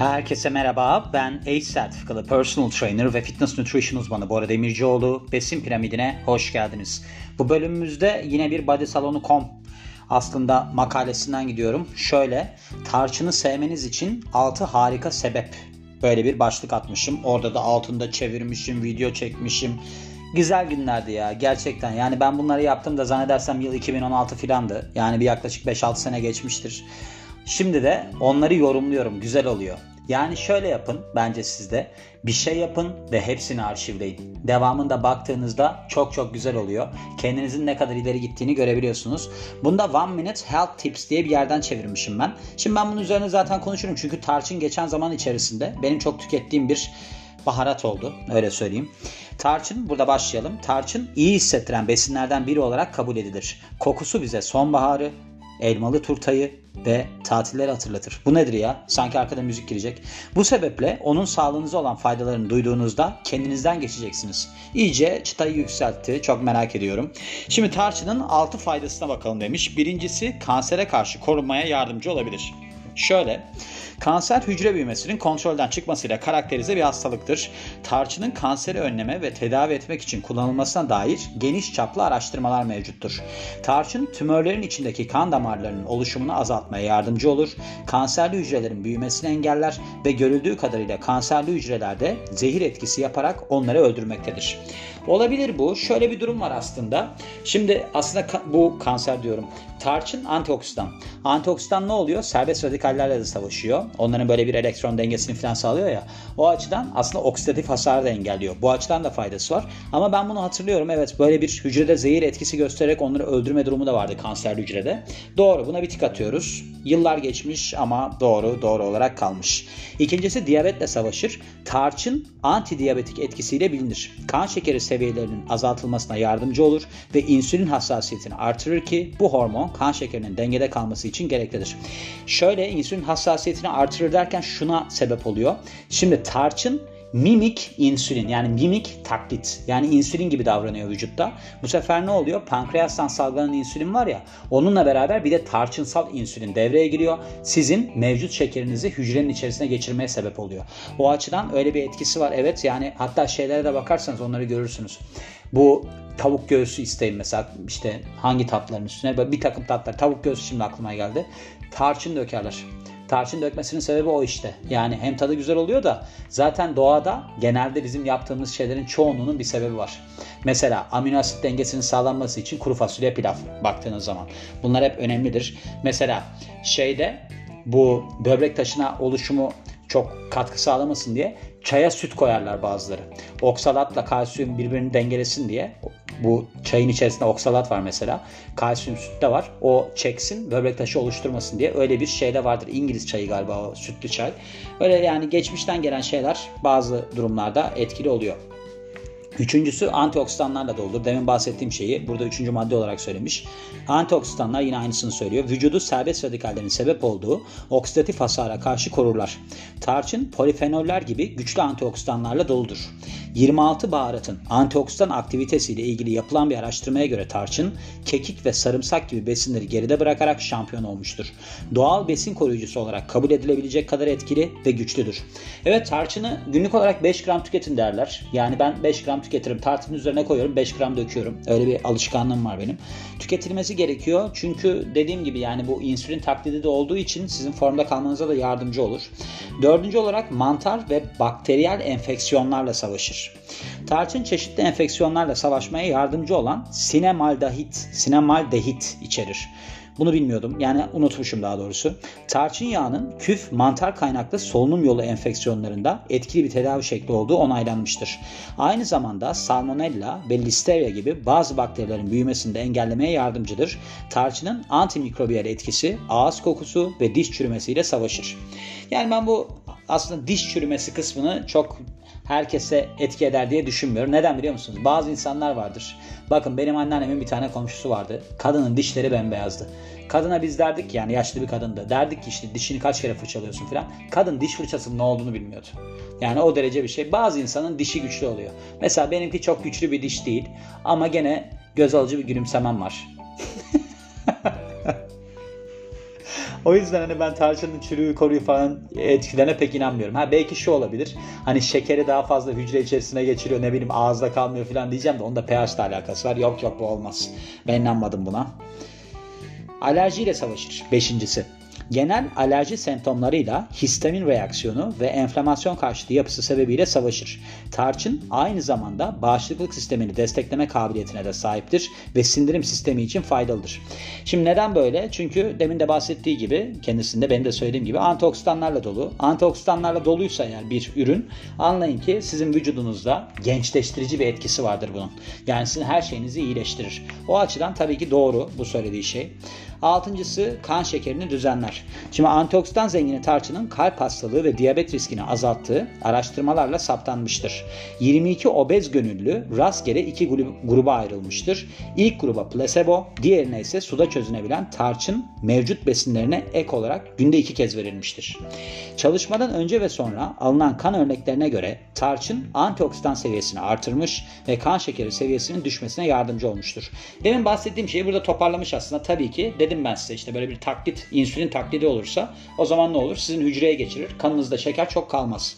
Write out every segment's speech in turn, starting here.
Herkese merhaba. Ben ACE sertifikalı personal trainer ve fitness nutrition uzmanı Bora Demircioğlu. Besin piramidine hoş geldiniz. Bu bölümümüzde yine bir bodysalonu.com aslında makalesinden gidiyorum. Şöyle, tarçını sevmeniz için 6 harika sebep. Böyle bir başlık atmışım. Orada da altında çevirmişim, video çekmişim. Güzel günlerdi ya gerçekten. Yani ben bunları yaptım da zannedersem yıl 2016 filandı. Yani bir yaklaşık 5-6 sene geçmiştir. Şimdi de onları yorumluyorum. Güzel oluyor. Yani şöyle yapın bence sizde. Bir şey yapın ve hepsini arşivleyin. Devamında baktığınızda çok çok güzel oluyor. Kendinizin ne kadar ileri gittiğini görebiliyorsunuz. Bunda One Minute Health Tips diye bir yerden çevirmişim ben. Şimdi ben bunun üzerine zaten konuşurum. Çünkü tarçın geçen zaman içerisinde benim çok tükettiğim bir baharat oldu. Öyle söyleyeyim. Tarçın burada başlayalım. Tarçın iyi hissettiren besinlerden biri olarak kabul edilir. Kokusu bize sonbaharı, elmalı turtayı ve tatilleri hatırlatır. Bu nedir ya? Sanki arkada müzik girecek. Bu sebeple onun sağlığınıza olan faydalarını duyduğunuzda kendinizden geçeceksiniz. İyice çıtayı yükseltti. Çok merak ediyorum. Şimdi tarçının 6 faydasına bakalım demiş. Birincisi kansere karşı korunmaya yardımcı olabilir. Şöyle Kanser hücre büyümesinin kontrolden çıkmasıyla karakterize bir hastalıktır. Tarçının kanseri önleme ve tedavi etmek için kullanılmasına dair geniş çaplı araştırmalar mevcuttur. Tarçın tümörlerin içindeki kan damarlarının oluşumunu azaltmaya yardımcı olur. Kanserli hücrelerin büyümesini engeller ve görüldüğü kadarıyla kanserli hücrelerde zehir etkisi yaparak onları öldürmektedir. Olabilir bu. Şöyle bir durum var aslında. Şimdi aslında bu kanser diyorum. Tarçın antioksidan. Antioksidan ne oluyor? Serbest radikallerle de savaşıyor. Onların böyle bir elektron dengesini falan sağlıyor ya. O açıdan aslında oksidatif hasarı da engelliyor. Bu açıdan da faydası var. Ama ben bunu hatırlıyorum. Evet böyle bir hücrede zehir etkisi göstererek onları öldürme durumu da vardı kanserli hücrede. Doğru buna bir tik atıyoruz. Yıllar geçmiş ama doğru doğru olarak kalmış. İkincisi diyabetle savaşır. Tarçın antidiyabetik etkisiyle bilinir. Kan şekeri seviyelerinin azaltılmasına yardımcı olur ve insülin hassasiyetini artırır ki bu hormon kan şekerinin dengede kalması için gereklidir. Şöyle insülin hassasiyetini artırır derken şuna sebep oluyor. Şimdi tarçın mimik insülin yani mimik taklit yani insülin gibi davranıyor vücutta. Bu sefer ne oluyor? Pankreastan salgılanan insülin var ya onunla beraber bir de tarçınsal insülin devreye giriyor. Sizin mevcut şekerinizi hücrenin içerisine geçirmeye sebep oluyor. O açıdan öyle bir etkisi var. Evet yani hatta şeylere de bakarsanız onları görürsünüz. Bu tavuk göğsü isteyin mesela işte hangi tatların üstüne bir takım tatlar tavuk göğsü şimdi aklıma geldi. Tarçın dökerler. Tarçın dökmesinin sebebi o işte. Yani hem tadı güzel oluyor da zaten doğada genelde bizim yaptığımız şeylerin çoğunluğunun bir sebebi var. Mesela amino asit dengesinin sağlanması için kuru fasulye pilav baktığınız zaman. Bunlar hep önemlidir. Mesela şeyde bu böbrek taşına oluşumu çok katkı sağlamasın diye çaya süt koyarlar bazıları. Oksalatla kalsiyum birbirini dengelesin diye bu çayın içerisinde oksalat var mesela. Kalsiyum sütte var. O çeksin böbrek taşı oluşturmasın diye öyle bir şey de vardır. İngiliz çayı galiba o sütlü çay. Öyle yani geçmişten gelen şeyler bazı durumlarda etkili oluyor. Üçüncüsü antioksidanlarla doludur. Demin bahsettiğim şeyi burada üçüncü madde olarak söylemiş. Antioksidanlar yine aynısını söylüyor. Vücudu serbest radikallerin sebep olduğu oksidatif hasara karşı korurlar. Tarçın polifenoller gibi güçlü antioksidanlarla doludur. 26 baharatın antioksidan aktivitesiyle ilgili yapılan bir araştırmaya göre tarçın, kekik ve sarımsak gibi besinleri geride bırakarak şampiyon olmuştur. Doğal besin koruyucusu olarak kabul edilebilecek kadar etkili ve güçlüdür. Evet tarçını günlük olarak 5 gram tüketin derler. Yani ben 5 gram tüketirim. Tartının üzerine koyuyorum 5 gram döküyorum. Öyle bir alışkanlığım var benim. Tüketilmesi gerekiyor. Çünkü dediğim gibi yani bu insülin taklidi de olduğu için sizin formda kalmanıza da yardımcı olur. Dördüncü olarak mantar ve bakteriyel enfeksiyonlarla savaşır. Tarçın çeşitli enfeksiyonlarla savaşmaya yardımcı olan sinemaldehit, sinemaldehit içerir. Bunu bilmiyordum. Yani unutmuşum daha doğrusu. Tarçın yağının küf mantar kaynaklı solunum yolu enfeksiyonlarında etkili bir tedavi şekli olduğu onaylanmıştır. Aynı zamanda salmonella ve listeria gibi bazı bakterilerin büyümesini de engellemeye yardımcıdır. Tarçının antimikrobiyal etkisi ağız kokusu ve diş çürümesiyle savaşır. Yani ben bu aslında diş çürümesi kısmını çok herkese etki eder diye düşünmüyorum. Neden biliyor musunuz? Bazı insanlar vardır. Bakın benim anneannemin bir tane komşusu vardı. Kadının dişleri bembeyazdı. Kadına biz derdik yani yaşlı bir kadındı. Derdik ki işte dişini kaç kere fırçalıyorsun falan. Kadın diş fırçasının ne olduğunu bilmiyordu. Yani o derece bir şey. Bazı insanın dişi güçlü oluyor. Mesela benimki çok güçlü bir diş değil. Ama gene göz alıcı bir gülümsemem var. O yüzden hani ben tarçının çürüğü koruyu falan etkilerine pek inanmıyorum. Ha belki şu olabilir. Hani şekeri daha fazla hücre içerisine geçiriyor ne bileyim ağızda kalmıyor falan diyeceğim de onda pH ile alakası var. Yok yok bu olmaz. Ben inanmadım buna. Alerjiyle savaşır. Beşincisi. Genel alerji semptomlarıyla histamin reaksiyonu ve enflamasyon karşıtı yapısı sebebiyle savaşır. Tarçın aynı zamanda bağışıklık sistemini destekleme kabiliyetine de sahiptir ve sindirim sistemi için faydalıdır. Şimdi neden böyle? Çünkü demin de bahsettiği gibi kendisinde benim de söylediğim gibi antioksidanlarla dolu. Antioksidanlarla doluysa eğer bir ürün anlayın ki sizin vücudunuzda gençleştirici bir etkisi vardır bunun. Yani sizin her şeyinizi iyileştirir. O açıdan tabii ki doğru bu söylediği şey. Altıncısı kan şekerini düzenler. Şimdi antioksidan zengini tarçının kalp hastalığı ve diyabet riskini azalttığı araştırmalarla saptanmıştır. 22 obez gönüllü rastgele iki gruba ayrılmıştır. İlk gruba placebo, diğerine ise suda çözünebilen tarçın mevcut besinlerine ek olarak günde iki kez verilmiştir. Çalışmadan önce ve sonra alınan kan örneklerine göre tarçın antioksidan seviyesini artırmış ve kan şekeri seviyesinin düşmesine yardımcı olmuştur. Demin bahsettiğim şeyi burada toparlamış aslında. Tabii ki dedim ben size işte böyle bir taklit, insülin taklidi olursa o zaman ne olur? Sizin hücreye geçirir. Kanınızda şeker çok kalmaz.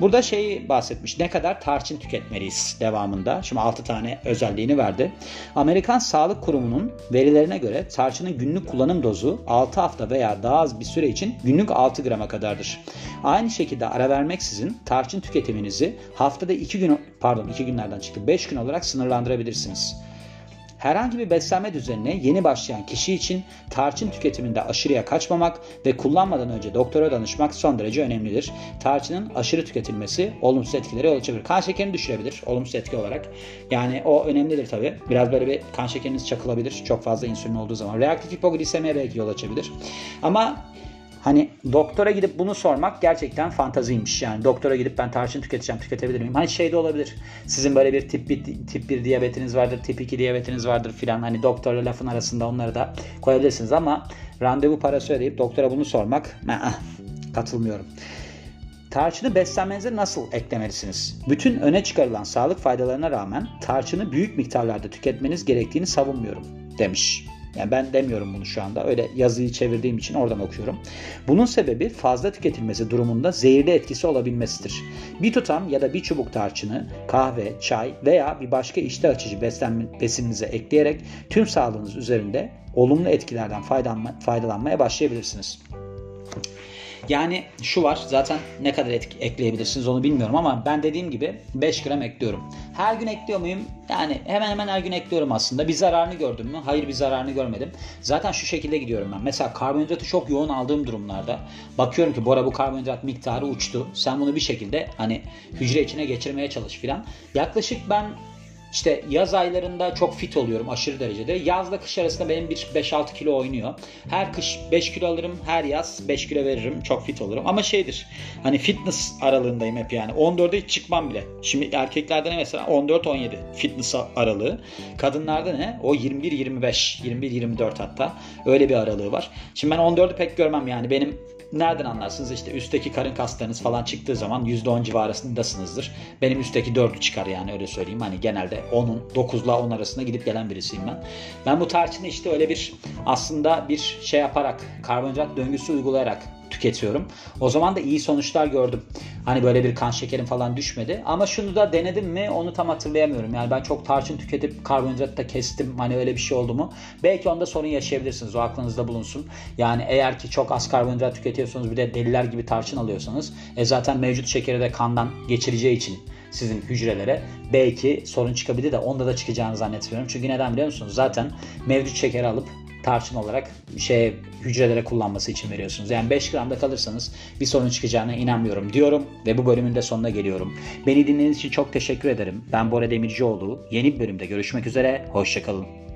Burada şeyi bahsetmiş. Ne kadar tarçın tüketmeliyiz devamında. Şimdi 6 tane özelliğini verdi. Amerikan Sağlık Kurumu'nun verilerine göre tarçının günlük kullanım dozu 6 hafta veya daha az bir süre için günlük 6 grama kadardır. Aynı şekilde ara vermeksizin tarçın tüketiminizi haftada 2 gün pardon 2 günlerden çıktı 5 gün olarak sınırlandırabilirsiniz. Herhangi bir beslenme düzenine yeni başlayan kişi için tarçın tüketiminde aşırıya kaçmamak ve kullanmadan önce doktora danışmak son derece önemlidir. Tarçının aşırı tüketilmesi olumsuz etkileri yol açabilir. Kan şekerini düşürebilir olumsuz etki olarak. Yani o önemlidir tabi. Biraz böyle bir kan şekeriniz çakılabilir. Çok fazla insülin olduğu zaman. Reaktif hipoglisemiye belki yol açabilir. Ama Hani doktora gidip bunu sormak gerçekten fantaziymiş. Yani doktora gidip ben tarçın tüketeceğim, tüketebilir miyim? Hani şey de olabilir. Sizin böyle bir tip 1, tip 1 diyabetiniz vardır, tip 2 diyabetiniz vardır filan. Hani doktorla lafın arasında onları da koyabilirsiniz ama randevu parası ödeyip doktora bunu sormak katılmıyorum. Tarçını beslenmenize nasıl eklemelisiniz? Bütün öne çıkarılan sağlık faydalarına rağmen tarçını büyük miktarlarda tüketmeniz gerektiğini savunmuyorum demiş. Yani ben demiyorum bunu şu anda. Öyle yazıyı çevirdiğim için oradan okuyorum. Bunun sebebi fazla tüketilmesi durumunda zehirli etkisi olabilmesidir. Bir tutam ya da bir çubuk tarçını kahve, çay veya bir başka iştah açıcı beslenme, besininize ekleyerek tüm sağlığınız üzerinde olumlu etkilerden faydalanma, faydalanmaya başlayabilirsiniz. Yani şu var zaten ne kadar etki, ekleyebilirsiniz onu bilmiyorum ama ben dediğim gibi 5 gram ekliyorum. Her gün ekliyor muyum? Yani hemen hemen her gün ekliyorum aslında. Bir zararını gördüm mü? Hayır bir zararını görmedim. Zaten şu şekilde gidiyorum ben. Mesela karbonhidratı çok yoğun aldığım durumlarda bakıyorum ki bu ara bu karbonhidrat miktarı uçtu. Sen bunu bir şekilde hani hücre içine geçirmeye çalış filan. Yaklaşık ben işte yaz aylarında çok fit oluyorum aşırı derecede. Yazla kış arasında benim bir 5-6 kilo oynuyor. Her kış 5 kilo alırım, her yaz 5 kilo veririm. Çok fit olurum. Ama şeydir hani fitness aralığındayım hep yani. 14'e hiç çıkmam bile. Şimdi erkeklerde ne mesela 14-17 fitness aralığı. Kadınlarda ne? O 21-25, 21-24 hatta. Öyle bir aralığı var. Şimdi ben 14'ü pek görmem yani. Benim nereden anlarsınız? İşte üstteki karın kaslarınız falan çıktığı zaman %10 civarındasınızdır. Benim üstteki 4'ü çıkar yani öyle söyleyeyim. Hani genelde 10'un 9 ile 10 arasında gidip gelen birisiyim ben. Ben bu tarçını işte öyle bir aslında bir şey yaparak karbonhidrat döngüsü uygulayarak tüketiyorum. O zaman da iyi sonuçlar gördüm. Hani böyle bir kan şekerim falan düşmedi. Ama şunu da denedim mi onu tam hatırlayamıyorum. Yani ben çok tarçın tüketip karbonhidrat da kestim. Hani öyle bir şey oldu mu? Belki onda sorun yaşayabilirsiniz. O aklınızda bulunsun. Yani eğer ki çok az karbonhidrat tüketiyorsunuz bir de deliler gibi tarçın alıyorsanız e zaten mevcut şekeri de kandan geçireceği için sizin hücrelere belki sorun çıkabilir de onda da çıkacağını zannetmiyorum. Çünkü neden biliyor musunuz? Zaten mevcut şekeri alıp tarçın olarak şey hücrelere kullanması için veriyorsunuz. Yani 5 gramda kalırsanız bir sorun çıkacağına inanmıyorum diyorum ve bu bölümün de sonuna geliyorum. Beni dinlediğiniz için çok teşekkür ederim. Ben Bora Demircioğlu. Yeni bir bölümde görüşmek üzere. Hoşçakalın.